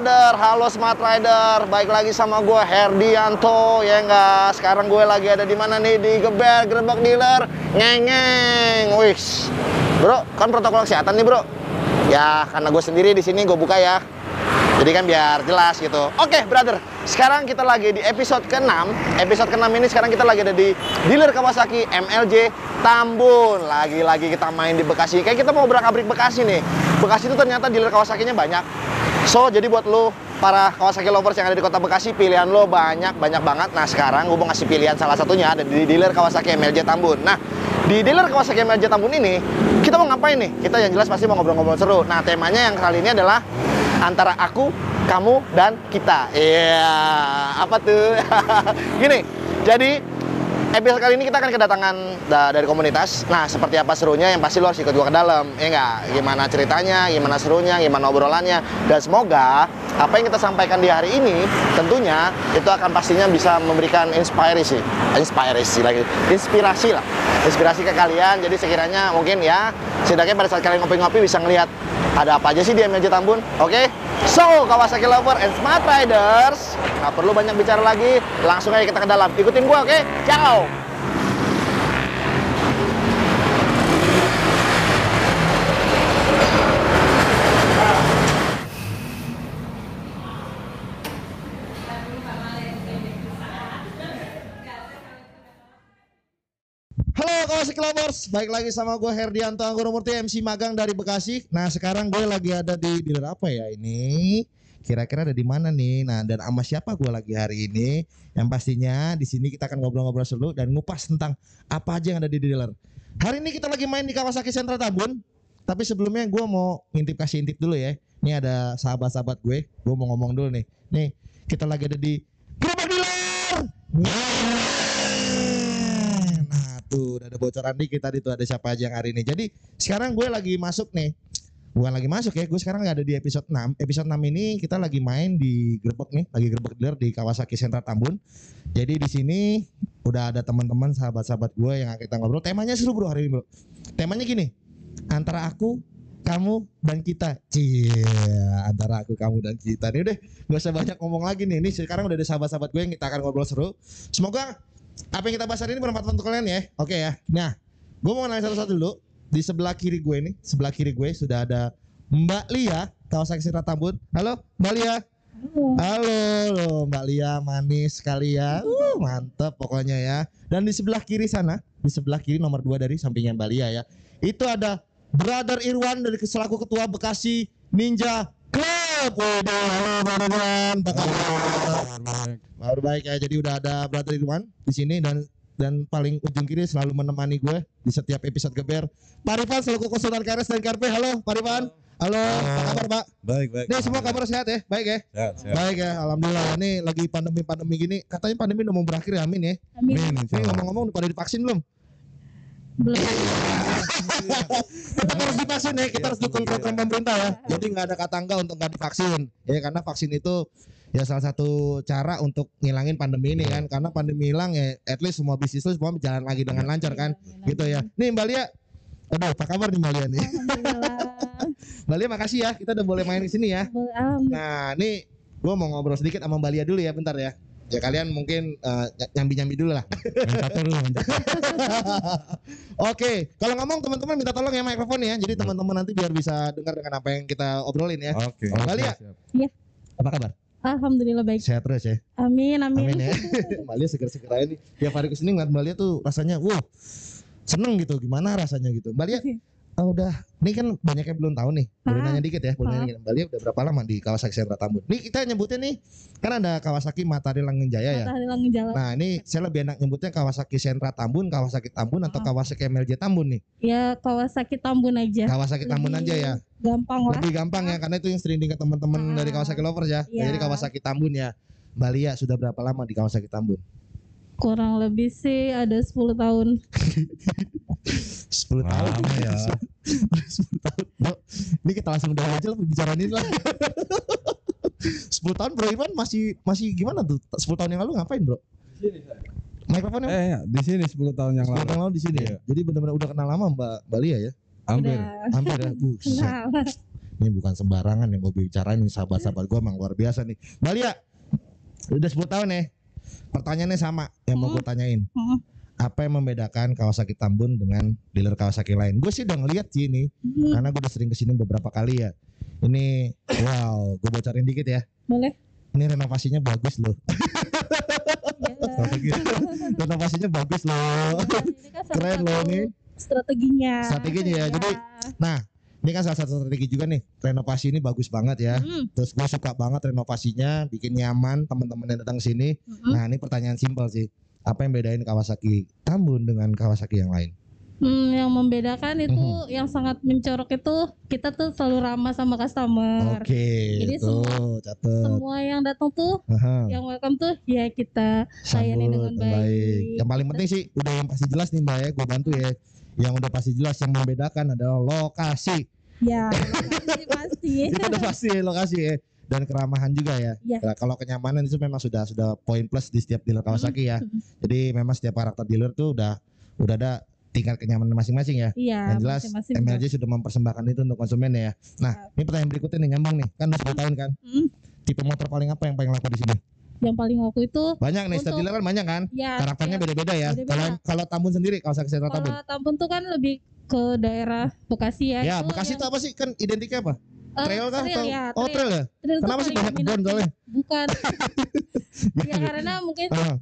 brother? Halo Smart Rider, baik lagi sama gue Herdianto ya enggak. Sekarang gue lagi ada di mana nih di Geber Gerbek Dealer, ngengeng. Wis, bro, kan protokol kesehatan nih bro. Ya karena gue sendiri di sini gue buka ya. Jadi kan biar jelas gitu. Oke, brother. Sekarang kita lagi di episode ke-6. Episode ke-6 ini sekarang kita lagi ada di dealer Kawasaki MLJ Tambun. Lagi-lagi kita main di Bekasi. Kayak kita mau berakabrik Bekasi nih. Bekasi itu ternyata dealer Kawasakinya banyak. So, jadi buat lo para Kawasaki lovers yang ada di kota Bekasi, pilihan lo banyak, banyak banget. Nah, sekarang gue mau ngasih pilihan salah satunya ada di dealer Kawasaki MLJ Tambun. Nah, di dealer Kawasaki MLJ Tambun ini, kita mau ngapain nih? Kita yang jelas pasti mau ngobrol-ngobrol seru. Nah, temanya yang kali ini adalah antara aku, kamu, dan kita. Iya, apa tuh? Gini, jadi episode kali ini kita akan kedatangan da- dari komunitas. Nah, seperti apa serunya yang pasti lo harus ikut gua ke dalam. Ya enggak? Gimana ceritanya, gimana serunya, gimana obrolannya. Dan semoga apa yang kita sampaikan di hari ini tentunya itu akan pastinya bisa memberikan inspirasi. Inspirasi lagi. Inspirasi lah. Inspirasi ke kalian. Jadi sekiranya mungkin ya setidaknya pada saat kalian ngopi-ngopi bisa ngelihat ada apa aja sih di MLJ Tambun. Oke? So, Kawasaki Lover and Smart Riders, nggak perlu banyak bicara lagi, langsung aja kita ke dalam. Ikutin gua, oke? Ciao! Halo Lovers, baik lagi sama gue Herdianto Anggurumurti MC Magang dari Bekasi. Nah sekarang gue lagi ada di dealer apa ya ini? Kira-kira ada di mana nih? Nah dan sama siapa gue lagi hari ini? Yang pastinya di sini kita akan ngobrol-ngobrol seru dan ngupas tentang apa aja yang ada di dealer. Hari ini kita lagi main di Kawasaki Sentra Tambun. Tapi sebelumnya gue mau ngintip kasih intip dulu ya. Ini ada sahabat-sahabat gue. Gue mau ngomong dulu nih. Nih kita lagi ada di Gerobak Dealer. Nah tuh udah ada bocoran dikit tadi tuh ada siapa aja yang hari ini. Jadi sekarang gue lagi masuk nih. Bukan lagi masuk ya, gue sekarang ada di episode 6. Episode 6 ini kita lagi main di Gerbek nih, lagi Gerbek dealer di Kawasaki Sentra Tambun. Jadi di sini udah ada teman-teman sahabat-sahabat gue yang kita ngobrol. Temanya seru bro hari ini bro. Temanya gini, antara aku, kamu dan kita. Cie, antara aku, kamu dan kita. Nih udah, gak usah banyak ngomong lagi nih. Ini sekarang udah ada sahabat-sahabat gue yang kita akan ngobrol seru. Semoga apa yang kita bahas hari ini bermanfaat untuk kalian ya. Oke ya. Nah, gue mau kenalin satu-satu dulu. Di sebelah kiri gue nih, sebelah kiri gue sudah ada Mbak Lia, Kawasaki Sentra Tambun. Halo, Mbak Lia. Halo, loh, Mbak Lia manis sekali ya. Uh, mantep pokoknya ya. Dan di sebelah kiri sana, di sebelah kiri nomor dua dari sampingnya Mbak Lia ya. Itu ada Brother Irwan dari selaku ketua Bekasi Ninja Baru baik ya. Jadi udah ada Brother Irwan di sini dan dan paling ujung kiri selalu menemani gue di setiap episode geber. Pak Rifan selaku konsultan KRS dan KRP. Halo Pak Rifan. Halo, apa kabar Pak? Baik, baik. Ini semua kabar sehat ya? Baik ya? Sehat, sehat. Baik ya, alhamdulillah. Ini lagi pandemi-pandemi gini, katanya pandemi udah mau berakhir ya, amin ya. Amin. Ini ngomong-ngomong udah pada divaksin belum? Belum. Tetap harus divaksin ya, kita harus dukung program pemerintah ya. Jadi nggak ada kata enggak untuk nggak divaksin. Ya karena vaksin itu ya salah satu cara untuk ngilangin pandemi ini kan. Karena pandemi hilang ya, at least semua bisnis lu semua berjalan lagi dengan lancar kan. Gitu ya. Nih Mbak Lia, aduh apa kabar nih Mbak Lia nih? Mbak Lia makasih ya, kita udah boleh main di sini ya. Alhamdulillah. Nah, nih gue mau ngobrol sedikit sama Mbak Lia dulu ya, bentar ya. Ya kalian mungkin eh, nyambi-nyambi dulu lah. Oke, kalau ngomong teman-teman minta tolong ya mikrofon ya. Jadi teman-teman nanti biar bisa dengar dengan apa yang kita obrolin ya. Oke. Mbak Lia. siap. Apa kabar? Alhamdulillah baik. Sehat terus ya. Amin amin. Amin ya. Mbak Lia seger-seger aja nih. Tiap hari ke sini ngeliat Mbak Lia tuh rasanya, wow, seneng gitu. Gimana rasanya gitu. Mbak Lia, oh, udah, ini kan banyak yang belum tahu nih. Boleh Ah. nanya dikit ya. Boleh Ah. nanya. Mbak Lia udah berapa lama di Kawasaki Sentra Tambun? Nih kita nyebutnya nih, kan ada Kawasaki Matahari Langgeng Jaya ya. Matahari langit jalan. Nah ini saya lebih enak nyebutnya Kawasaki Sentra Tambun, Kawasaki Tambun atau Ah. Kawasaki MLJ Tambun nih. Ya Kawasaki Tambun aja. Kawasaki Tambun aja ya. Gampang lah. Lebih gampang ya karena itu yang sering diingat teman-teman Ah. dari Kawasaki lovers ya. Iya. Jadi Kawasaki Tambun ya. Mbak Lia sudah berapa lama di Kawasaki Tambun? Kurang lebih sih ada 10 tahun. 10 tahun Lama ya. 10 tahun. Bro, ini kita langsung udah aja lah pembicaraan ini lah. 10 tahun Bro Iman masih masih gimana tuh? 10 tahun yang lalu ngapain Bro? Mikrofonnya Eh, ya, di sini 10 tahun yang 10 lalu. tahun yang lalu di sini ya. Iya. Jadi benar-benar udah kenal lama Mbak Mbak Lia ya. Hampir. Udah. Hampir ya. Kenal. Ini bukan sembarangan yang gue bicarain, ini sahabat-sahabat gue emang luar biasa nih. Mbak Lia, udah 10 tahun ya. Pertanyaannya sama yang mau gue tanyain. Hmm. Apa yang membedakan Kawasaki Tambun dengan dealer Kawasaki lain? Gue sih udah ngeliat sih ini, Hmm, karena gue udah sering ke sini beberapa kali ya. Ini, wow, gue bocorin dikit ya. boleh Ini renovasinya bagus loh. ya. renovasinya bagus loh. Ini salah Keren loh nih. strateginya Strateginya ya, jadi Nah, ini kan salah satu strategi juga nih. Renovasi ini bagus banget ya. Hmm, Terus gue suka banget renovasinya, bikin nyaman teman-teman yang datang sini. hmm. Nah, ini pertanyaan simpel sih. Apa yang bedain Kawasaki Tambun dengan Kawasaki yang lain? Hmm, yang membedakan itu Mhm. yang sangat mencorok itu kita tuh selalu ramah sama customer. Oke, Jadi tuh, catet. Semua yang datang tuh, Aha. yang welcome tuh ya kita layani dengan baik. baik. Yang paling penting sih udah yang pasti jelas nih Mbak ya, gue bantu ya. Yang udah pasti jelas yang membedakan adalah lokasi. ya pasti pasti. Itu udah pasti lokasi ya. Dan keramahan juga ya. Iya. Nah, kalau kenyamanan itu memang sudah sudah poin plus di setiap dealer Kawasaki ya. Mhm. Jadi memang setiap karakter dealer tuh udah udah ada tingkat kenyamanan masing-masing ya. Iya, Yang jelas masing-masing. MLJ sudah mempersembahkan itu untuk konsumen ya. Nah, ini pertanyaan berikutnya nih nyambung nih. Kan udah 10 tahun kan. Hmm, Tipe motor paling apa yang paling laku di sini? yang paling laku itu Banyak nih, setiap dealer kan banyak kan. ya Karakternya ya, beda-beda ya. Kalau kalau Tambun sendiri, kalau saya Tambun. Kalau Tambun tuh kan lebih ke daerah Bekasi ya. Ya, itu Bekasi yang- itu apa sih? Kan identiknya apa? Eh, trail kah trail atau ya, Oh, trail ya? Trail tuh Kenapa sih banyak kebun soalnya? Bukan. ya karena mungkin Ah,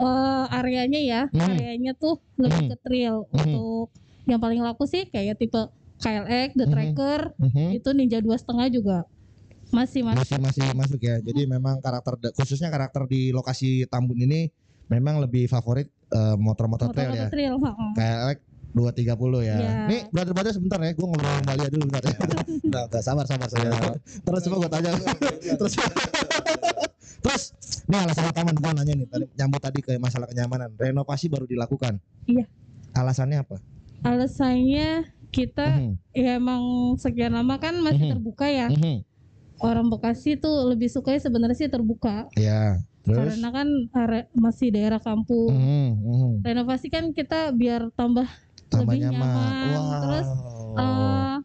eh, areanya ya, Hmm. areanya tuh lebih Hmm. ke trail Hmm. untuk yang paling laku sih kayak tipe KLX, The Hmm. Tracker, mhm. itu Ninja dua setengah juga masih mas. Masih masih masuk ya. Jadi memang karakter khususnya karakter di lokasi Tambun ini memang lebih favorit eh, motor-motor trail ya. Trail, heeh. KLX 230 ya. Iya. Nih, brother-brother sebentar ya, gue ngobrol sama Balia dulu bentar ya. Bentar, bentar, sabar, sabar, sabar. Terus coba gue tanya. Terus, terus, nih alasan utama gue nanya nih, tadi, nyambut tadi ke masalah kenyamanan. Renovasi baru dilakukan. Iya. Alasannya apa? Alasannya kita Mhm, ya emang sekian lama kan masih Mhm. terbuka ya. mhm. Orang Bekasi tuh lebih suka sebenarnya sih terbuka. Ya, terus. Karena kan are- masih daerah kampung. Mhm, mhm. Renovasi kan kita biar tambah Tambah lebih nyaman. nyaman. Wow. Terus ya,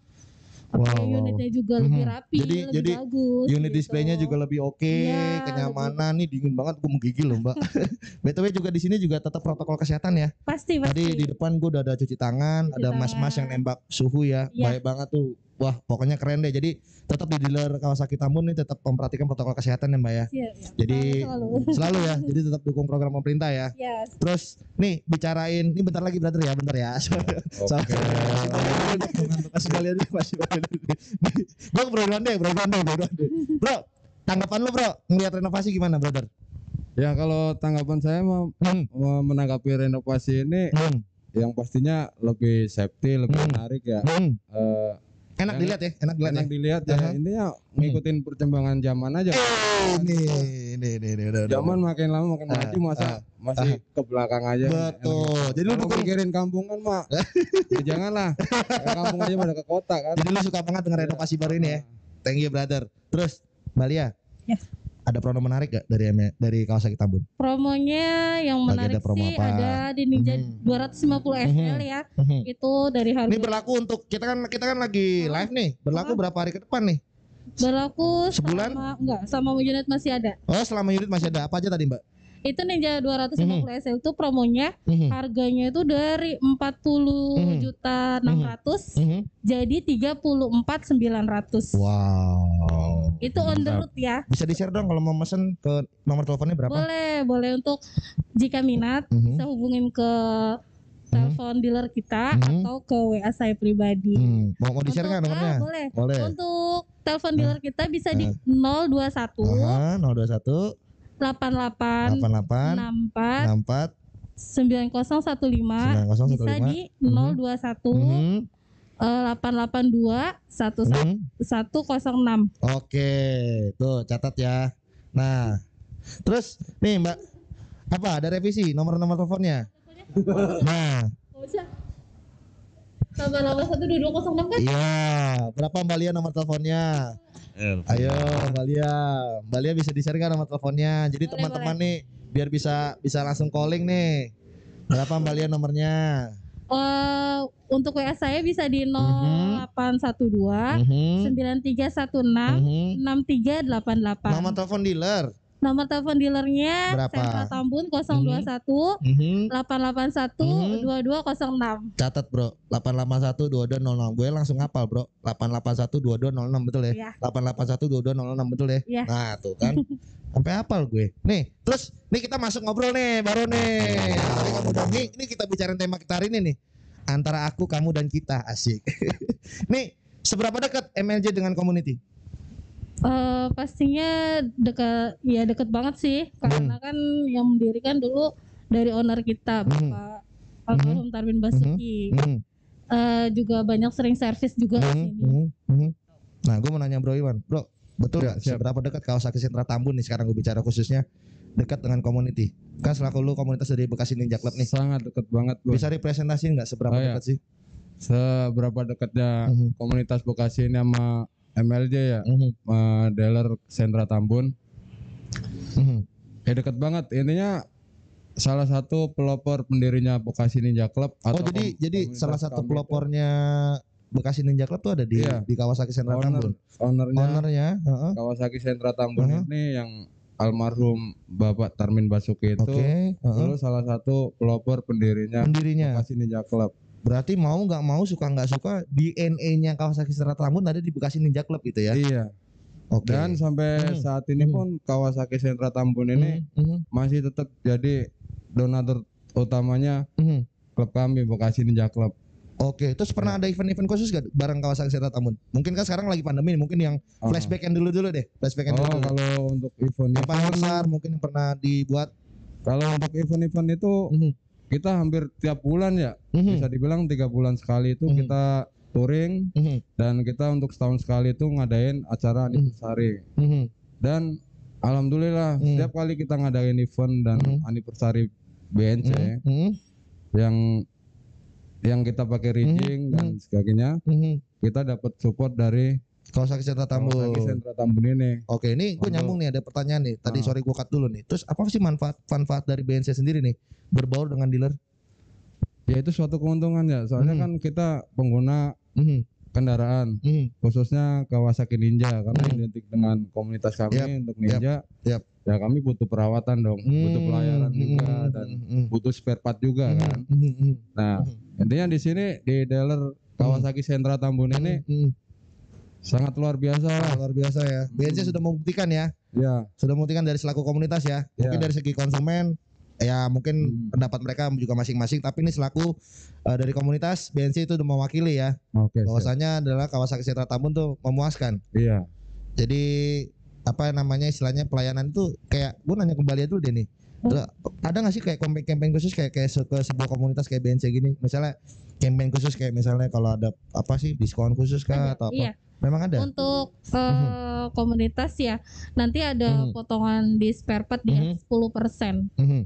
Wow, wow. unitnya juga lebih Mhm. rapi, Jadi- lebih jadi bagus. Unit gitu. displaynya juga lebih oke, Iya, kenyamanan nih dingin banget, gue menggigil loh mbak. btw juga di sini juga tetap protokol kesehatan ya. pasti pasti. Tadi di depan gue udah ada cuci tangan, Cuci ada mas-mas yang nembak suhu ya, Iya. baik banget tuh. Wah pokoknya keren deh. Jadi tetap di dealer Kawasaki Tambun nih tetap memperhatikan protokol kesehatan ya mbak ya. Iya, iya. Jadi selalu. selalu ya. Jadi tetap dukung program pemerintah ya. Ya, Terus nih bicarain, ini bentar lagi brother ya, bentar ya. Oke. Masih kalian masih. Bro, bro deh, bro deh, bro deh. Bro, tanggapan lu bro, ngeliat renovasi gimana brother? Ya kalau tanggapan saya mau Hmm, mau menanggapi renovasi ini hmm, yang pastinya lebih safety, lebih Hmm. menarik ya. hmm. Eh, Enak Enak. dilihat ya, enak dilihat enak ya. dilihat ya. Aha. Intinya ngikutin perkembangan zaman aja. Ini, ini, ini, ini, udah, udah. Zaman makin lama makin Ah, maju masa ah, masih ke belakang aja. Betul. Jadi lu dukung, mikirin kampungan mak, ya janganlah. Ke kampung aja pada ke kota kan. jadi lu suka banget dengan renovasi baru ini ya. Thank you brother. Terus, Balia. Ya. Ada promo menarik gak dari M- dari Kawasaki Tambun? promonya yang menarik ada promo sih apa? ada di Ninja Mhm. 250 SL ya. Mhm. Itu dari harga Ini berlaku untuk kita kan kita kan lagi live nih. Berlaku berapa hari ke depan nih? berlaku Sebulan? sama enggak sama unit masih ada. Oh, selama unit masih ada apa aja tadi, Mbak? Itu Ninja 250 SL itu promonya Mhm. harganya itu dari 40 Mhm. juta 600 Mhm. jadi 34 900. Wow. Itu on the road ya. Bisa di-share dong kalau mau mesen ke nomor teleponnya berapa? Boleh, boleh untuk jika minat Mhm. bisa hubungin ke telepon dealer kita Mhm. atau ke WA saya pribadi. Hmm. Mau mau di-share Untuk- nomornya? ah, boleh. Boleh. Untuk telepon dealer kita bisa di Ah. 021 Aha, 021 88 88 64 64 9015 bisa 9015. di 021 Mhm. eh, 882 11 Mhm. 106. Oke, tuh catat ya. Nah, terus nih Mbak, apa ada revisi nomor-nomor teleponnya? Nah, Nggak usah. Tambah 812206 kan? iya. Berapa Mbak Lia nomor teleponnya? Ayo Mbak Lia, Mbak Lia bisa di-share nggak nomor teleponnya? Jadi teman-teman nih biar bisa bisa langsung calling nih. Berapa Mbak Lia nomornya? Eh, untuk WA saya bisa di Mhm. 0812 Mhm. 9316 Mhm. 6388. Nomor telepon dealer. Nomor telepon dealernya Berapa? Sentra Tambun 021 Mhm. 881 Mhm. 2206. Catat bro 881 2206 Gue langsung ngapal bro 881 2206 betul ya Iya. 881 2206 betul ya Iya. Nah tuh kan Sampai hafal gue Nih terus Nih kita masuk ngobrol nih Baru nih nih Ini kita bicarain tema kita hari ini nih Antara aku, kamu, dan kita Asik Nih Seberapa dekat MLJ dengan community? Eh, pastinya dekat ya deket banget sih karena kan yang mendirikan dulu dari owner kita Hmm. Bapak Almarhum Tarmin Basuki. Hmm. Eh, juga banyak sering servis juga di Hmm, sini. hmm, hmm. Nah, gue mau nanya Bro Iwan, Bro, betul Ya, nggak siap. seberapa dekat Kawasaki Sentra Tambun nih sekarang gue bicara khususnya dekat dengan community? Kan selaku lu komunitas dari Bekasi Ninja Club nih, Sangat deket banget bro. bisa representasiin nggak seberapa Oh, iya. dekat sih? Seberapa dekatnya Mhm, komunitas Bekasi ini sama MLJ ya, mhm, sama dealer Sentra Tambun. mhm. Ya deket banget. Intinya salah satu pelopor pendirinya Bekasi Ninja Club. Oh atau jadi kom- jadi komunitas salah satu pelopornya Bekasi Ninja Club tuh ada di Iya. di Kawasaki Sentra owner, Tambun. ownernya Ownernya, heeh. Kawasaki Sentra Tambun Mhm. ini yang almarhum Bapak Tarmin Basuki itu Oke, heeh. dulu salah satu pelopor pendirinya pendirinya. Bekasi Ninja Club. Berarti mau nggak mau suka nggak suka DNA-nya Kawasaki Sentra Tambun ada di Bekasi Ninja Club gitu ya? Iya. Oke. Dan sampai Mhm. saat ini Mhm. pun Kawasaki Sentra Tambun ini Mhm, mhm, masih tetap jadi donatur utamanya mhm. klub kami Bekasi Ninja Club. Oke, terus pernah ada event-event khusus gak bareng Kawasaki Sentra Tambun? Mungkin kan sekarang lagi pandemi, mungkin yang Ah. flashback yang dulu-dulu deh, flashback yang Oh, dulu. kalau untuk event Yang paling besar mungkin yang pernah dibuat. kalau untuk event-event itu Mhm, kita hampir tiap bulan ya, mhm, bisa dibilang tiga bulan sekali itu Mhm. kita touring mhm, dan kita untuk setahun sekali itu ngadain acara anniversary. mhm. Dan alhamdulillah Mhm. setiap kali kita ngadain event dan Mhm. anniversary BNC Mhm, mhm, yang yang kita pakai rigging Mhm. dan sebagainya, mhm. kita dapat support dari Kawasaki Sentra Tambun. Kawasaki Sentra Tambun ini. Oke, ini gue nyambung nih ada pertanyaan nih. Tadi Ah. sorry gue cut dulu nih. Terus apa sih manfaat manfaat dari BNC sendiri nih berbaur dengan dealer? Ya itu suatu keuntungan ya, soalnya Mhm. kan kita pengguna Mhm, kendaraan mhm. khususnya Kawasaki Ninja karena Mhm. identik dengan komunitas kami Yap, untuk Ninja. yap. Ya kami butuh perawatan dong, butuh pelayanan Mhm, juga mhm, dan mhm, butuh spare part juga mhm, kan. mhm, mhm, Nah, intinya di sini di dealer Kawasaki Sentra Tambun ini mhm. Sangat luar biasa lah. luar biasa ya. BNC Hmm. sudah membuktikan ya, Ya, sudah membuktikan dari selaku komunitas ya. Mungkin Ya. dari segi konsumen ya mungkin Hmm. pendapat mereka juga masing-masing tapi ini selaku uh, dari komunitas BNC itu udah mewakili ya siap. bahwasanya adalah Kawasaki Sentra Tambun tuh memuaskan Iya. jadi apa namanya istilahnya pelayanan itu kayak gue nanya kembali dulu deh nih ada nggak sih kayak campaign-campaign khusus kayak kayak se- ke sebuah komunitas kayak BNC gini misalnya campaign khusus kayak misalnya kalau ada apa sih diskon khusus kah Ada, atau apa Iya, memang ada untuk eh, komunitas ya nanti ada Mhm. potongan di spare part ya Mhm. 10%. Mhm.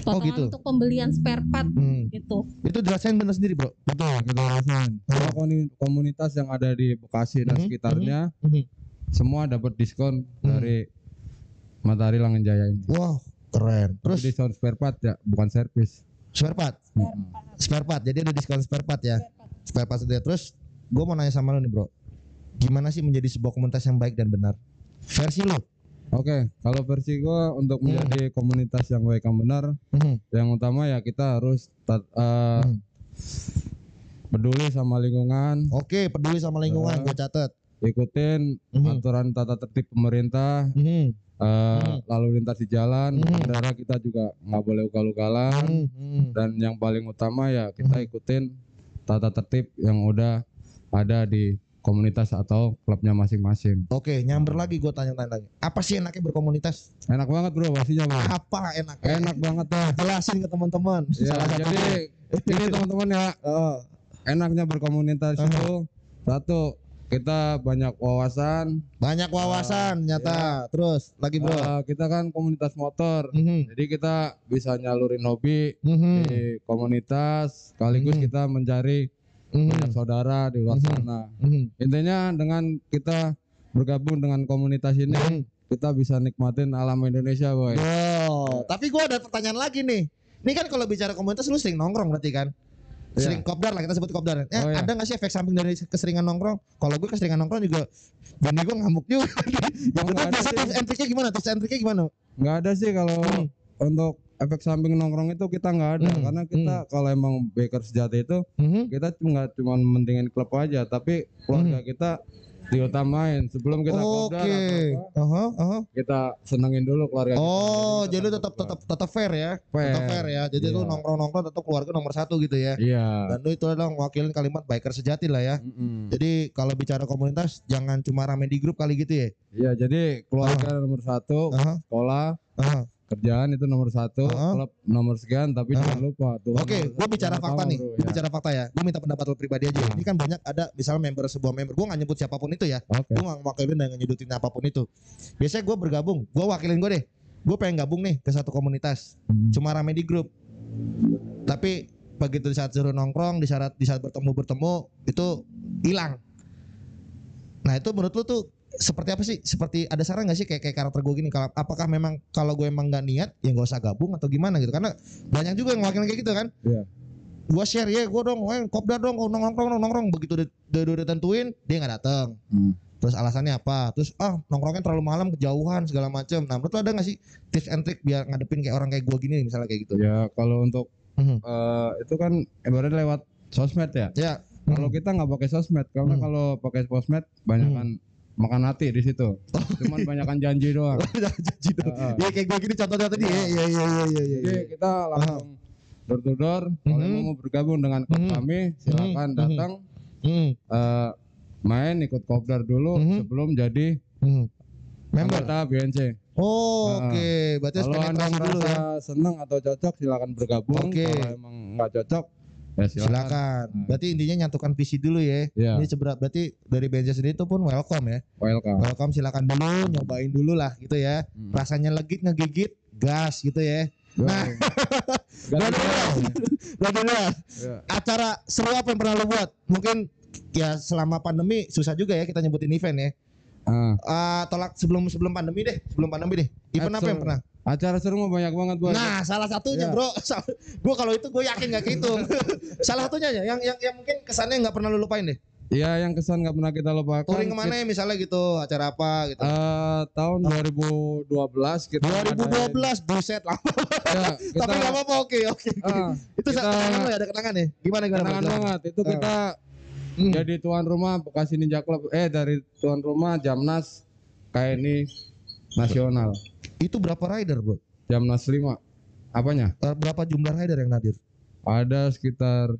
Potongan gitu. untuk pembelian spare part Hmm. gitu. itu dirasain bener sendiri bro Betul, kita rasain. Koni- komunitas yang ada di Bekasi dan Mhm, sekitarnya mhm. semua dapat diskon Mhm. dari Matahari Langen Jaya ini. wow keren Terus terus diskon spare part ya, bukan servis. spare part spare part jadi ada diskon spare part ya spare part sendiri terus gue mau nanya sama lo nih bro gimana sih menjadi sebuah komunitas yang baik dan benar versi lo Oke, kalau versi gua untuk Hmm. menjadi komunitas yang baik yang benar, Mhm. yang utama ya kita harus tat- eh, Hmm. peduli sama lingkungan, oke peduli sama lingkungan Ah. gue catat ikutin Mhm. aturan tata tertib pemerintah, Mhm. Eh, Hmm. lalu lintas di jalan, Hmm. kita juga nggak boleh ugal-ugalan, Mhm. Mhm. dan yang paling utama ya kita ikutin tata tertib yang udah ada di komunitas atau klubnya masing-masing. Oke, nyamber lagi gue tanya-tanya lagi. Apa sih enaknya berkomunitas? Enak banget bro, pastinya bro. Apa enaknya? Enak banget dah. Jelasin ke teman-teman. Ya, jadi ini teman-teman ya, Oh, enaknya berkomunitas Uh-huh. itu satu kita banyak wawasan. banyak wawasan nyata. Terus lagi bro. Eh, kita kan komunitas motor, Mhm. jadi kita bisa nyalurin hobi Mhm. di komunitas, sekaligus Mhm. kita mencari Mhm. banyak saudara di luar Mhm. sana. Mhm. Intinya dengan kita bergabung dengan komunitas ini, Mhm. kita bisa nikmatin alam Indonesia, boy. Oh, tapi gue ada pertanyaan lagi nih. Ini kan kalau bicara komunitas lu sering nongkrong berarti kan? Sering kopdar lah kita sebut kopdar. Ya, Oh, iya. ada nggak sih efek samping dari keseringan nongkrong? Kalau gue keseringan nongkrong juga bini gue ngamuk juga. ya Oh, nggak ada Biasa tips and triknya gimana? Tips and triknya gimana? nggak ada sih kalau Hmm. untuk efek samping nongkrong itu kita nggak ada Hmm, karena kita kalau emang baker sejati itu Mhm. kita cuma nggak cuma mentingin klub aja tapi keluarga kita diutamain sebelum kita. Oke. atau apa, Aha, aha. kita senengin dulu keluarga kita. Oh, kita jadi tetap tetap tetap fair ya. Fair. Tetap fair ya. Jadi lu nongkrong-nongkrong tetap keluarga nomor satu gitu ya. iya Dan lu itu adalah mewakilin kalimat biker sejati lah ya. Mm-mm. Jadi kalau bicara komunitas jangan cuma rame di grup kali gitu ya. iya jadi keluarga nomor satu Aha, sekolah aha. Kerjaan itu nomor satu Ah. klub nomor sekian tapi Ah. jangan lupa Oke, nomor gue bicara fakta nih. bro, ya. bicara fakta ya. Gue minta pendapat lo pribadi aja. Ini kan banyak ada misalnya member sebuah member. Gue nggak nyebut siapa pun itu ya. oke Gue nggak mewakilin dan ngejudutin apa pun itu. Biasanya gue bergabung. Gue wakilin gue deh. Gue pengen gabung nih ke satu komunitas. Hmm. Cuma rame di grup. Tapi begitu di saat suruh nongkrong, di saat di saat bertemu bertemu itu hilang. Nah itu menurut lu tuh seperti apa sih? Seperti ada saran gak sih kayak kayak karakter gue gini? Kalau apakah memang kalau gue emang nggak niat ya nggak usah gabung atau gimana gitu? Karena banyak juga yang wakilin kayak gitu kan? Iya. Gua share ya, gue dong, eh, kopdar dong, nongkrong nongkrong nongkrong. Begitu udah udah, udah tentuin dia nggak datang. Hmm. Terus alasannya apa? Terus ah nongkrongnya terlalu malam kejauhan segala macam. Nah menurut lu ada gak sih tips and trick biar ngadepin kayak orang kayak gue gini misalnya kayak gitu? ya kalau untuk Mhm. eh, itu kan ibaratnya lewat sosmed ya Ya. Kalau kita nggak pakai sosmed, karena Hmm. kalau pakai sosmed banyakan makan hati di situ. Cuman banyakan janji doang. janji dong. Heeh. Ya kayak gue gini contohnya tadi ya. Iya iya iya iya iya. Jadi kita langsung door to door. Kalau Mhm. emang mau bergabung dengan klub Mhm. kami, silakan Mhm. datang Hmm. eh, main ikut kopdar dulu Mhm. sebelum jadi Hmm. Member. BNC. Oh, Nah, Oke, berarti harus Kalau anda dulu ya. senang atau cocok, silakan bergabung. Oke. Kalau emang nggak cocok, ya silakan. Silakan. Hmm. Berarti intinya nyatukan visi dulu ya. Ya, Ini seberat berarti dari BNC sendiri itu pun welcome ya. welcome. Welcome silakan dulu nyobain dulu lah gitu ya. Hmm. Rasanya legit ngegigit gas gitu ya. Nah. Ganti Berarti luas. Ya. Acara seru apa yang pernah lu buat? Mungkin ya selama pandemi susah juga ya kita nyebutin event ya. Ah. Ah, tolak sebelum sebelum pandemi deh, sebelum pandemi deh. Event apa yang pernah? Acara seru mah banyak banget buat. Nah, salah satunya, Ya. Bro. gue kalau itu gue yakin gak kehitung. salah satunya aja yang yang yang mungkin kesannya nggak pernah lu lupain deh. Iya yang kesan nggak pernah kita lupakan. Touring ke mana ya misalnya gitu, acara apa gitu. Eh, tahun 2012 kita 2012 buset lah. ya, kita, Tapi gak apa-apa oke oke. ah, itu kita- kenangan lo ya ada kenangan ya? Gimana gimana? kenangan banget itu kita Hmm. jadi tuan rumah Bekasi Ninja Club eh dari tuan rumah Jamnas KNI nasional Itu berapa rider, Bro? Jamnas 5 apanya Eh, Berapa jumlah rider yang hadir? ada sekitar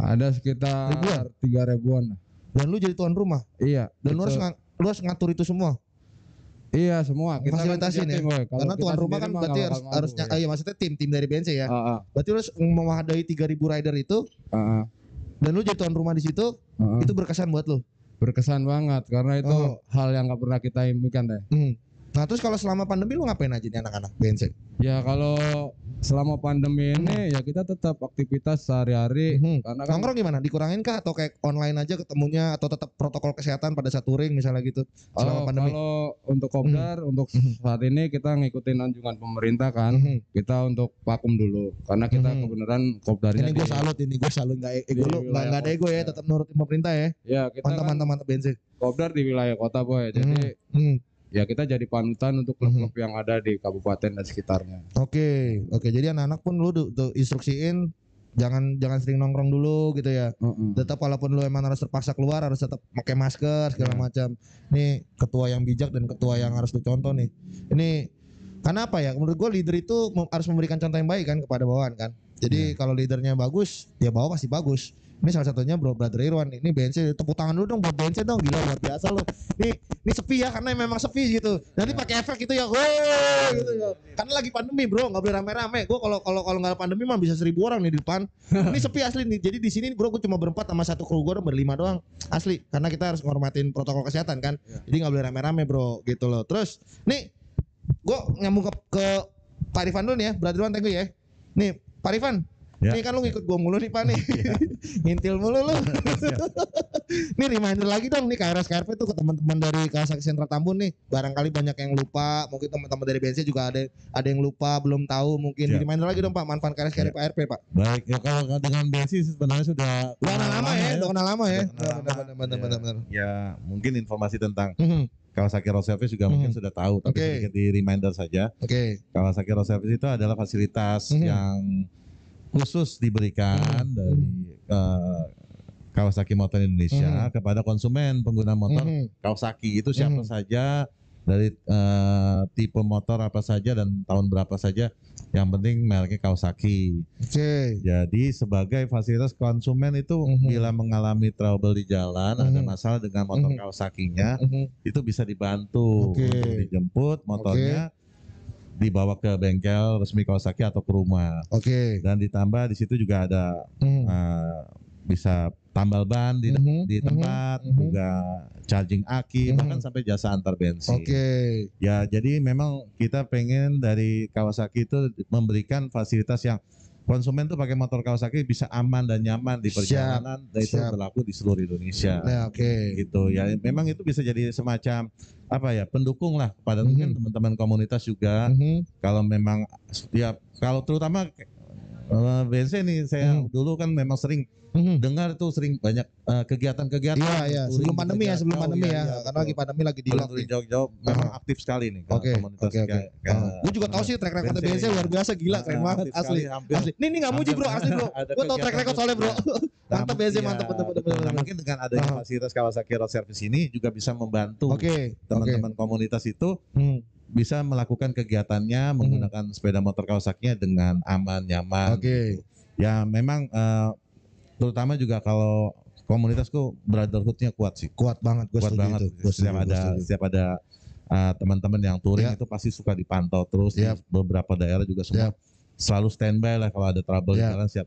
ada sekitar Ribuan? tiga ribuan Dan lu jadi tuan rumah iya dan lu harus nga- lu harus ngatur itu semua. iya semua kita kan Fasilitasin kerja ya. tim, Karena tuan rumah kan berarti harus mampu, ah, iya maksudnya tim tim dari BNC ya. ah, Berarti lu harus memadai 3000 rider itu ah, dan lu jadi tuan rumah di situ ah. itu berkesan buat lu. berkesan banget karena itu Oh. hal yang nggak pernah kita impikan deh Hmm. Nah, terus kalau selama pandemi lu ngapain aja nih anak-anak BNC? Ya kalau selama pandemi ini ya kita tetap aktivitas sehari-hari Hmm. karena kan Nongkrong gimana? Dikurangin kah atau kayak online aja ketemunya atau tetap protokol kesehatan pada saat touring misalnya gitu selama oh, pandemi? kalau untuk kopdar untuk Mhm. saat ini kita ngikutin anjungan pemerintah kan Mhm. kita untuk vakum dulu karena kita Mhm. kebenaran kopdarnya Ini gue salut ini gue salut nggak ego lu nggak wilayah nggak ada ego ya kota. tetap nurutin pemerintah ya ya kita mantap kan mantap mantap BNC. kopdar di wilayah kota boy jadi Hmm. Ya kita jadi panutan untuk klub-klub yang ada di kabupaten dan sekitarnya Oke oke jadi anak-anak pun lu tuh, instruksiin jangan jangan sering nongkrong dulu gitu ya. Heeh. Tetap walaupun lu emang harus terpaksa keluar harus tetap pakai masker segala Ya. macam. Nih ketua yang bijak dan ketua yang harus lu contoh nih. Ini karena apa ya? Menurut gua leader itu harus memberikan contoh yang baik kan kepada bawahan kan. Jadi kalau leadernya bagus, ya bawah pasti bagus. Ini salah satunya Bro Brother Irwan. Ini BNC tepuk tangan dulu dong buat BNC dong. Gila luar biasa loh. Nih, ini sepi ya karena memang sepi gitu. Nanti pakai efek gitu ya. Woi gitu ya. Karena lagi pandemi, Bro, nggak boleh rame-rame. Gua kalau kalau kalau nggak pandemi mah bisa seribu orang nih di depan. ini sepi asli nih. Jadi di sini Bro gue cuma berempat sama satu kru gue berlima doang. Asli. Karena kita harus menghormatin protokol kesehatan kan. Jadi nggak boleh rame-rame, Bro, gitu loh. Terus nih gue nyambung ke, ke Pak Rifan dulu nih ya. Brother Irwan thank you ya. Nih, Pak Rifan, Ya. Nih kan lu ngikut gua mulu nih Pak nih. Ngintil mulu lu. nih reminder lagi dong nih KRS KRP tuh ke teman-teman dari Kawasaki Sentra Tambun nih. Barangkali banyak yang lupa, mungkin teman-teman dari BNC juga ada ada yang lupa, belum tahu mungkin. Siap. Reminder lagi dong Pak manfaat KRS KRP KRP Pak. Baik, ya kalau dengan Bensi sebenarnya sudah Udah kenal lama ya, udah kenal lama ya. Udah kenal lama. Benar benar benar benar. ya mungkin informasi tentang Mhm. Kawasaki Road Service juga mungkin Hmm. sudah tahu, tapi Oke. sedikit di reminder saja. Oke. Kawasaki Road Service itu adalah fasilitas Mhm. yang khusus diberikan Mhm. dari eh, Kawasaki Motor Indonesia kepada konsumen pengguna motor Mhm. Kawasaki itu siapa Mhm. saja dari eh, tipe motor apa saja dan tahun berapa saja yang penting mereknya Kawasaki. Oke. Jadi sebagai fasilitas konsumen itu Mhm. bila mengalami trouble di jalan, ada Mhm. masalah dengan motor Mhm. Kawasakinya, Mhm. itu bisa dibantu Oke. untuk dijemput motornya dibawa ke bengkel resmi Kawasaki atau ke rumah. Oke. Dan ditambah di situ juga ada Mhm. eh, bisa tambal ban di Mhm. di Mhm. tempat, Mhm. juga charging aki, Mhm. bahkan sampai jasa antar bensin. Oke. Ya, jadi memang kita pengen dari Kawasaki itu memberikan fasilitas yang konsumen tuh pakai motor Kawasaki bisa aman dan nyaman di Siap, perjalanan dan itu siap. berlaku di seluruh Indonesia. Nah, oke. Gitu ya. Memang itu bisa jadi semacam apa ya pendukung lah kepada Mhm. mungkin teman-teman komunitas juga Mhm. kalau memang ya kalau terutama eh, BNC nih saya Mhm. dulu kan memang sering Mhm. dengar tuh sering banyak eh, kegiatan-kegiatan Iya, iya. Sebelum pandemi ya, sebelum pandemi iya, ya. iya, Karena lagi pandemi lagi di Touring lock touring nih. jauh-jauh memang Ah. aktif sekali nih Oke, oke, oke. kayak Gue juga tahu sih track record BNC. BNC luar biasa gila, Ah, keren banget asli. Asli. Nih, nih nggak muji bro, asli bro. Gue tau track record soalnya bro. Mantap Nah, BNC, iya, mantap betul. Nah, mungkin dengan adanya fasilitas Kawasaki Road Service ini juga bisa membantu teman-teman komunitas itu Hmm, bisa melakukan kegiatannya menggunakan sepeda motor Kawasaki dengan aman, nyaman. Oke. Ya memang eh, terutama juga kalau komunitasku brotherhoodnya kuat sih. Kuat banget gue kuat banget. itu. Gue setiap ada gua setiap ada uh, teman-teman yang touring Ya. itu pasti suka dipantau terus di Yap. beberapa daerah juga semua Yap. selalu standby lah kalau ada trouble Ya. jalan siap.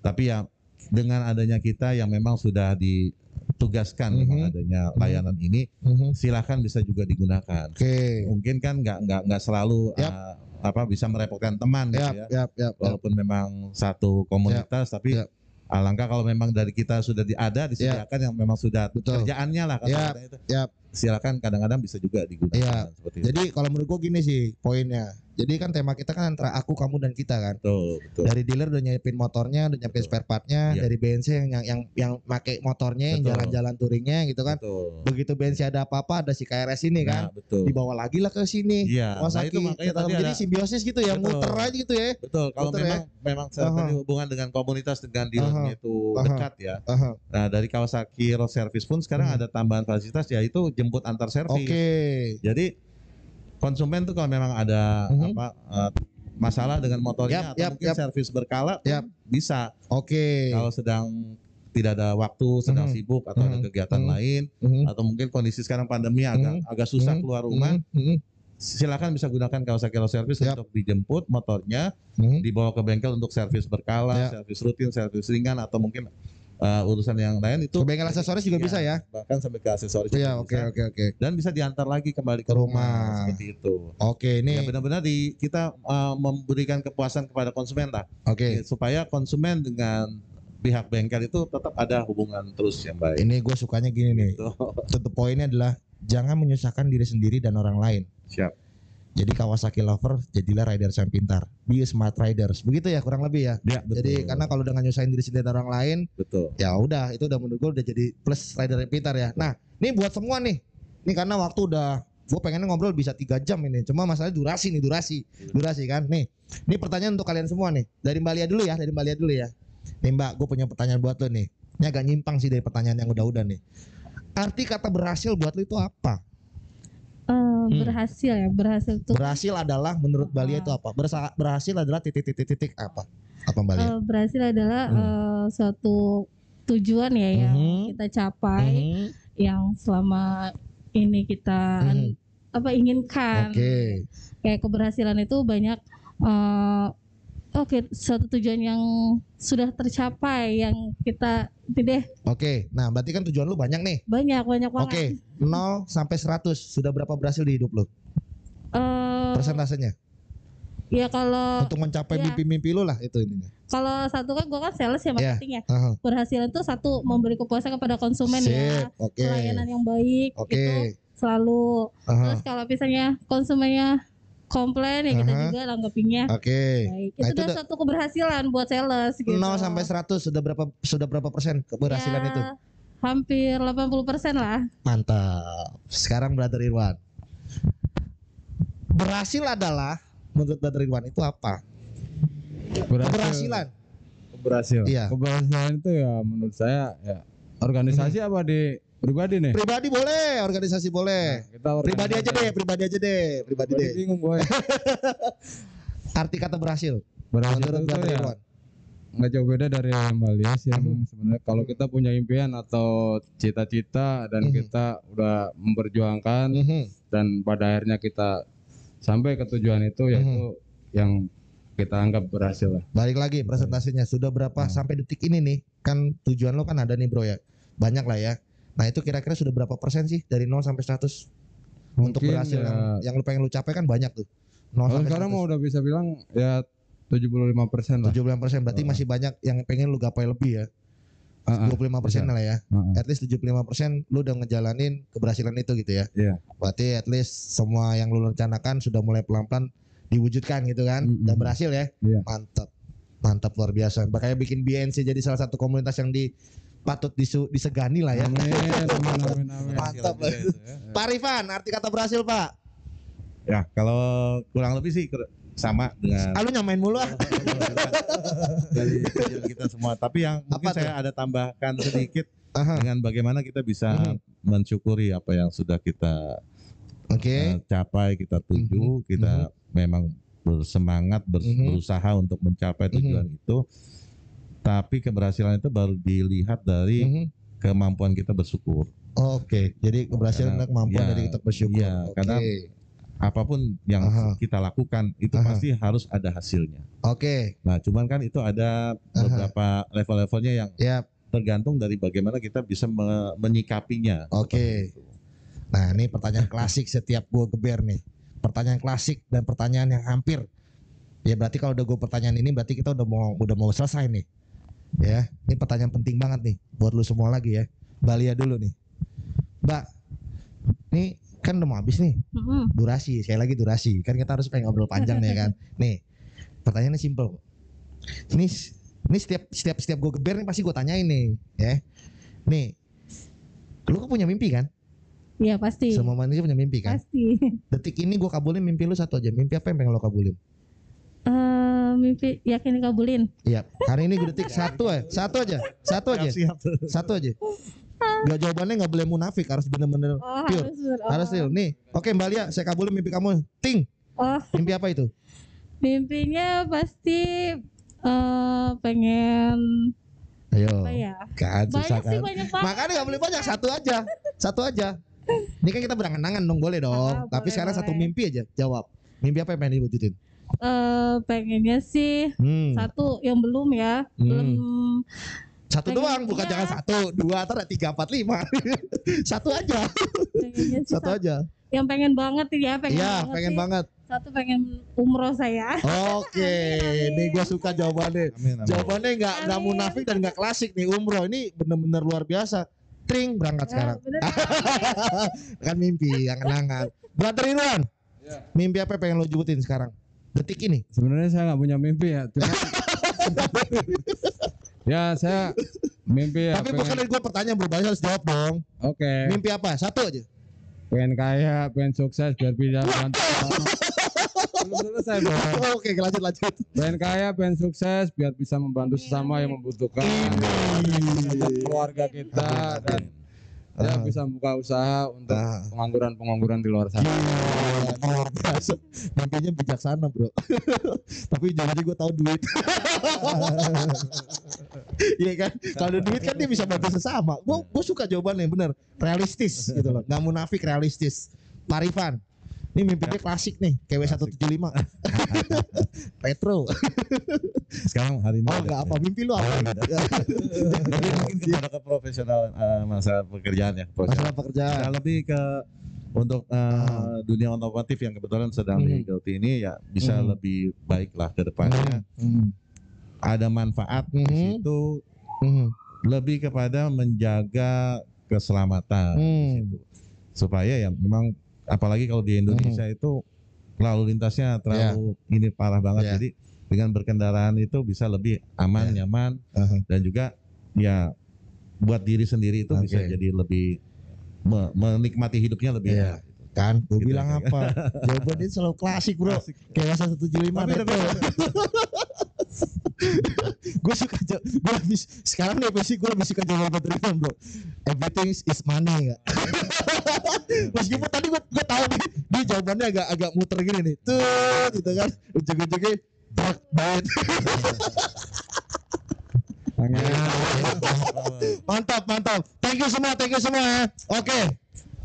Tapi ya dengan adanya kita yang memang sudah ditugaskan Mhm. memang adanya layanan ini Mhm. silahkan bisa juga digunakan. Oke. Mungkin kan nggak nggak nggak selalu Yap. uh, apa bisa merepotkan teman gitu Yap, ya. yap, yap, yap. Walaupun memang satu komunitas tapi Yap. Alangkah kalau memang dari kita sudah ada disediakan yang memang sudah Betul. kerjaannya lah Yap, kata-kata itu. yap. Silakan kadang-kadang bisa juga digunakan Iya. seperti itu. Jadi kalau menurut gue gini sih poinnya. Jadi kan tema kita kan antara aku, kamu dan kita kan. Betul, betul. Dari dealer udah nyiapin motornya, udah nyiapin Betul. spare partnya. Iya. Dari BNC yang yang yang, yang make motornya, yang Betul. jalan-jalan touringnya gitu kan. Betul. Begitu BNC ada apa-apa, ada si KRS ini kan. Nah, betul. Dibawa lagi lah ke sini. Iya. Nah, Kawasaki. itu makanya Kita- tadi jadi ada simbiosis gitu ya, Betul. muter aja gitu ya. betul kalau ya? memang memang saya Aha. tadi hubungan dengan komunitas dengan dealernya itu Aha. dekat ya. Aha. Nah, dari Kawasaki Road Service pun sekarang Hmm. ada tambahan fasilitas yaitu jemput antar servis. Oke. Jadi konsumen tuh kalau memang ada Mhm. apa eh, masalah dengan motornya Yap, atau yap, mungkin yap. servis berkala pun Yap. bisa. Oke. Kalau sedang tidak ada waktu, sedang Mhm. sibuk atau ada Mhm. kegiatan Mhm. lain Mhm. atau mungkin kondisi sekarang pandemi agak agak susah Mhm. keluar rumah, Mhm. Mhm. silakan bisa gunakan Kawasaki Road Service Yap. untuk dijemput motornya, Mhm. dibawa ke bengkel untuk servis berkala, Ya. servis rutin, servis ringan atau mungkin eh, urusan yang lain itu Ke bengkel aksesoris juga Iya, bisa ya. bahkan sampai ke aksesoris Iya, oke oke oke. dan bisa diantar lagi kembali ke rumah, rumah. seperti itu. Oke, Ya ini benar-benar di kita uh, memberikan kepuasan kepada konsumen lah oke. Ya, supaya konsumen dengan pihak bengkel itu tetap ada hubungan terus yang baik. Ini gue sukanya gini nih. Gitu. Tetap poinnya adalah jangan menyusahkan diri sendiri dan orang lain. Siap. Jadi Kawasaki lover, jadilah riders yang pintar. Be smart riders. Begitu ya kurang lebih ya. Ya, betul. Jadi karena kalau dengan nyusahin diri sendiri dan orang lain, betul. ya udah itu udah menurut gue udah jadi plus rider yang pintar ya. Nah, ini buat semua nih. Ini karena waktu udah gue pengen ngobrol bisa tiga jam ini. Cuma masalah durasi nih, durasi. Durasi kan. Nih, ini pertanyaan untuk kalian semua nih. Dari Mbak Lia dulu ya, dari Mbak Lia dulu ya. Nih Mbak, gue punya pertanyaan buat lo nih. Ini agak nyimpang sih dari pertanyaan yang udah-udah nih. Arti kata berhasil buat lo itu apa? Eh, berhasil ya, berhasil tuh. Berhasil adalah menurut Mbak Lia itu apa? Bersa- berhasil adalah titik-titik-titik apa? Apa Mbak Lia? Eh, berhasil adalah Hmm. eh, suatu tujuan ya yang Mhm. kita capai, Mhm. yang selama ini kita Mhm. apa inginkan. Oke. Kayak keberhasilan itu banyak eh, oke suatu tujuan yang sudah tercapai yang kita itu deh Oke. Nah, berarti kan tujuan lu banyak nih. banyak banyak banget. Oke, 0 sampai 100 sudah berapa berhasil di hidup lu? Eh, Persentasenya? ya kalau untuk mencapai Iya. mimpi-mimpi lu lah itu ininya. kalau satu kan gue kan sales ya Iya. marketing ya Aha. berhasilan tuh satu memberi kepuasan kepada konsumen ya Sip, oke. pelayanan yang baik Oke. itu selalu Aha. terus kalau misalnya konsumennya komplain ya kita Aha. juga nanggepinnya Oke. baik Nah, itu itu udah satu keberhasilan buat sales gitu 0 sampai 100 sudah berapa sudah berapa persen keberhasilan Ya, itu? hampir 80% lah Mantap. Sekarang Brother Irwan. Berhasil adalah menurut Brother Irwan itu apa? Keberhasilan. Keberhasilan. Iya. Keberhasilan itu ya menurut saya ya organisasi apa di pribadi nih? Pribadi boleh, organisasi boleh. Nah, kita Pribadi aja deh, pribadi aja deh, pribadi Pribadi deh. bingung boy. Arti kata berhasil. Berhasil Menurut itu ya nggak jauh beda dari Mbak ya Mhm. Bang. sebenarnya kalau kita punya impian atau cita-cita dan Mhm. kita udah memperjuangkan Mhm. dan pada akhirnya kita sampai ke tujuan itu Mhm. yaitu yang kita anggap berhasil lah. Balik lagi presentasinya sudah berapa Hmm. sampai detik ini nih kan tujuan lo kan ada nih bro ya banyak lah ya nah itu kira-kira sudah berapa persen sih dari 0 sampai 100 untuk Mungkin berhasil? ya, yang, yang lu pengen lu capai kan banyak tuh. 0 kalau sampai sekarang 100 mau udah bisa bilang ya 75 persen lah. 75 persen. Berarti Heeh. masih banyak yang pengen lu gapai lebih ya? Ah, ah, 25 persen lah ya. Ah. at least 75 persen lu udah ngejalanin keberhasilan itu gitu ya? Iya. berarti at least semua yang lu rencanakan sudah mulai pelan-pelan diwujudkan gitu kan? Mm-mm. dan berhasil ya? Iya. mantap mantap luar biasa. Makanya bikin BNC jadi salah satu komunitas yang di patut disu, disegani lah ya Amin, amin, amin, amin. Mantap lah. Pak Rifan arti kata berhasil Pak Ya, kalau kurang lebih sih sama dengan ah, lu nyamain mulu ah dari kita semua. Tapi yang mungkin Apa tuh? saya ada tambahkan sedikit Aha. dengan bagaimana kita bisa Mhm. mensyukuri apa yang sudah kita oke eh, capai, kita tuju, Mhm. kita memang bersemangat ber- Mhm. berusaha untuk mencapai tujuan itu. Tapi keberhasilan itu baru dilihat dari Mhm. kemampuan kita bersyukur. oke jadi keberhasilan Karena- kemampuan ya, dari kita bersyukur iya, oke karena- Apa pun yang Aha. kita lakukan itu Aha. pasti harus ada hasilnya. oke Nah, cuman kan itu ada beberapa level-levelnya yang ya tergantung dari bagaimana kita bisa me- menyikapinya. Oke. Nah ini pertanyaan klasik setiap gue geber nih. Pertanyaan klasik dan pertanyaan yang hampir. Ya berarti kalau udah gue pertanyaan ini berarti kita udah mau udah mau selesai nih. Ya, ini pertanyaan penting banget nih buat lu semua lagi ya. Balia dulu nih. Mbak, nih kan udah mau habis nih Mm-mm. durasi. Saya lagi durasi. Kan kita harus pengen ngobrol panjang nih kan. Nih, pertanyaannya simple. Ini ini setiap setiap setiap gue geber nih pasti gue tanyain nih, ya. Nih, lu kan punya mimpi kan? Iya pasti Semua manusia punya mimpi kan? pasti Detik ini gue kabulin mimpi lu satu aja. Mimpi apa yang pengen lo kabulin? Mimpi yakin dikabulin Iya. Hari ini gue detik satu aja, satu aja, satu aja, satu aja. Gak jawabannya nggak boleh munafik, harus bener-bener oh Pure. harus oh. harus real. Nih, oke Mbak Lia, saya kabulin mimpi kamu. Ting, oh mimpi apa itu? mimpinya pasti eh pengen Ayo, apa ya kan susah banyak sih kan? banyak banget Makanya nggak boleh banyak, satu aja, satu aja. Ini kan kita berangan-angan dong, boleh dong. Ah, Tapi boleh, sekarang satu boleh. mimpi aja, jawab. Mimpi apa yang pengen diwujudin? Eh pengennya sih Hmm. satu yang belum ya Hmm. belum Satu pengen doang, bukan jangan satu, dua, atau tiga, empat, lima. satu aja, satu aja. yang pengen banget ya pengen Iya, banget pengen sih. banget. satu pengen umroh saya Oke, amin. nih gue suka jawabannya. Amin, amin. Jawabannya nggak nggak munafik dan nggak klasik nih umroh ini bener-bener luar biasa. Tring berangkat sekarang. Eh, bener. kan mimpi, yang kenangan. Brother Irwan, Iya. mimpi apa yang pengen lo jubutin sekarang? Detik ini. Sebenarnya saya nggak punya mimpi ya. Cuma ya saya mimpi ya Tapi pengen, dari gue pertanyaan bro, Bayu harus jawab dong. oke Mimpi apa? Satu aja. pengen kaya pengen sukses biar bisa bantu belum selesai bro Oke, lanjut lanjut. pengen kaya pengen sukses biar bisa membantu sesama yang membutuhkan keluarga kita dan ya Ah. bisa buka usaha untuk Ah. pengangguran pengangguran di luar sana Luar biasa. Mimpinya bijaksana bro. Tapi jangan gue tahu duit. Iya kan? Kalau ada duit kan dia bisa bantu sesama. Gue gue suka jawabannya bener, realistis gitu loh. Nggak munafik realistis. Pak Rifan, ini mimpinya klasik nih, KW 175. Petro. Sekarang hari ini Oh enggak apa mimpi lu apa? Jadi mungkin kepada ke profesional eh, masalah pekerjaan ya. Masalah pekerjaan. Nah, lebih ke untuk eh, dunia otomotif yang kebetulan sedang Hmm. digeluti ini ya bisa Hmm. lebih baik lah ke depannya. Hmm. Ada manfaat di Hmm. situ Hmm. lebih kepada menjaga keselamatan di Hmm. situ. supaya ya memang apalagi kalau di Indonesia itu lalu lintasnya terlalu ini parah banget Iya. jadi dengan berkendaraan itu bisa lebih aman Iya. nyaman Aha. dan juga ya buat diri sendiri itu bisa Oke. jadi lebih me- menikmati hidupnya lebih Iya. enak. gitu. Kan, gue Gitu bilang aja. apa? Jawabannya selalu klasik bro. Kayak masa 175 Tapi tapi gue suka gue lebih sekarang nih pasti gue lebih suka jawaban Triton bro everything is money ya meskipun tadi gue gue tahu nih dia jawabannya agak agak muter gini nih. Tuh gitu kan. Ujung-ujungnya dark bad mantap mantap. Thank you semua thank you semua ya. Oke.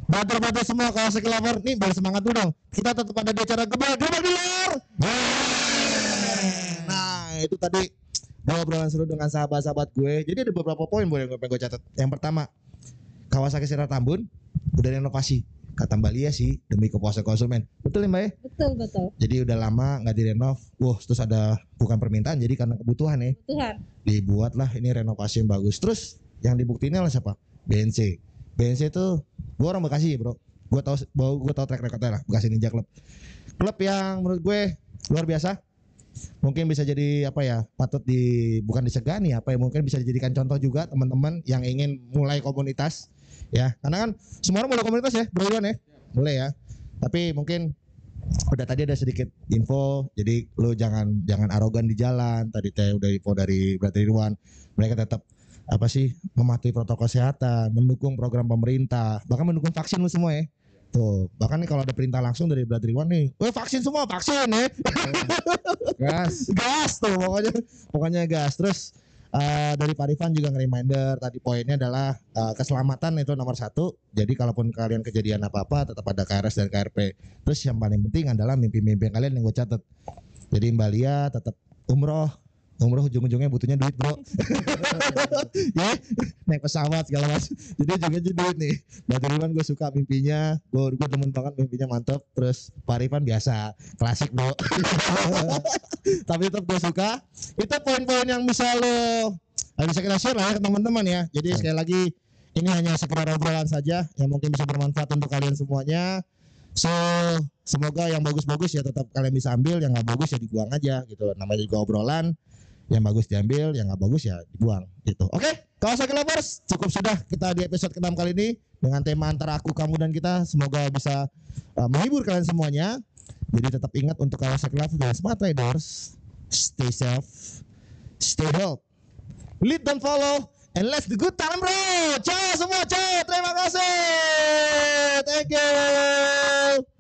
Bantu-bantu semua kalau sekelapar nih biar semangat dulu dong. Kita tetap ada di acara gebel di. Nah itu tadi gue obrolan seru dengan sahabat-sahabat gue. Jadi ada beberapa poin boleh gue gue catat. Yang pertama Kawasaki Sierra Tambun udah renovasi. Kata Mbak Lia sih demi kepuasan konsumen. Betul ya Mbak ya? Betul betul. Jadi udah lama nggak direnov. Wah terus ada bukan permintaan jadi karena kebutuhan ya Tuhan. dibuatlah ini renovasi yang bagus. Terus yang dibuktinya oleh siapa? BNC. BNC itu gue orang Bekasi bro. Gue tahu gue tahu track recordnya lah Bekasi Ninja Club. Klub yang menurut gue luar biasa. Mungkin bisa jadi apa ya? Patut di bukan disegani apa ya? Mungkin bisa dijadikan contoh juga teman-teman yang ingin mulai komunitas ya. Karena kan semua orang mulai komunitas ya, bro Iwan ya. Mulai ya. Tapi mungkin udah tadi ada sedikit info jadi lu jangan jangan arogan di jalan tadi teh udah info dari Brother Irwan mereka tetap apa sih mematuhi protokol kesehatan mendukung program pemerintah bahkan mendukung vaksin lu semua ya tuh bahkan nih kalau ada perintah langsung dari Brother Irwan nih weh vaksin semua vaksin ya Gas. gas tuh pokoknya pokoknya gas terus eh, dari Pak Rifan juga nge-reminder tadi poinnya adalah eh, keselamatan itu nomor satu. Jadi kalaupun kalian kejadian apa-apa tetap ada KRS dan KRP terus yang paling penting adalah mimpi-mimpi kalian yang gue catat. Jadi Mbak Lia tetap umroh umroh ujung-ujungnya butuhnya duit bro. Ya naik pesawat segala macam. Jadi ujungnya jadi duit nih. Mbak Rifan gue suka mimpinya. Gue gue demen banget mimpinya mantep. Terus Pak Rifan biasa. Klasik bro. Tapi tetap gue suka. Itu poin-poin yang bisa lo bisa kita share lah ya ke teman-teman ya. Jadi sekali lagi ini hanya sekedar obrolan saja yang mungkin bisa bermanfaat untuk kalian semuanya. So semoga yang bagus-bagus ya tetap kalian bisa ambil. Yang nggak bagus ya dibuang aja gitu namanya juga obrolan yang bagus diambil yang nggak bagus ya dibuang gitu. Oke Kawasaki Lovers cukup sudah kita di episode ke-6 kali ini dengan tema antara aku kamu dan kita. Semoga bisa uh, menghibur kalian semuanya. Jadi tetap ingat untuk Kawasaki Lovers dan Smart Riders stay safe stay healthy. Lead dan follow and let's the good time bro. Ciao semua ciao. Terima kasih. Thank you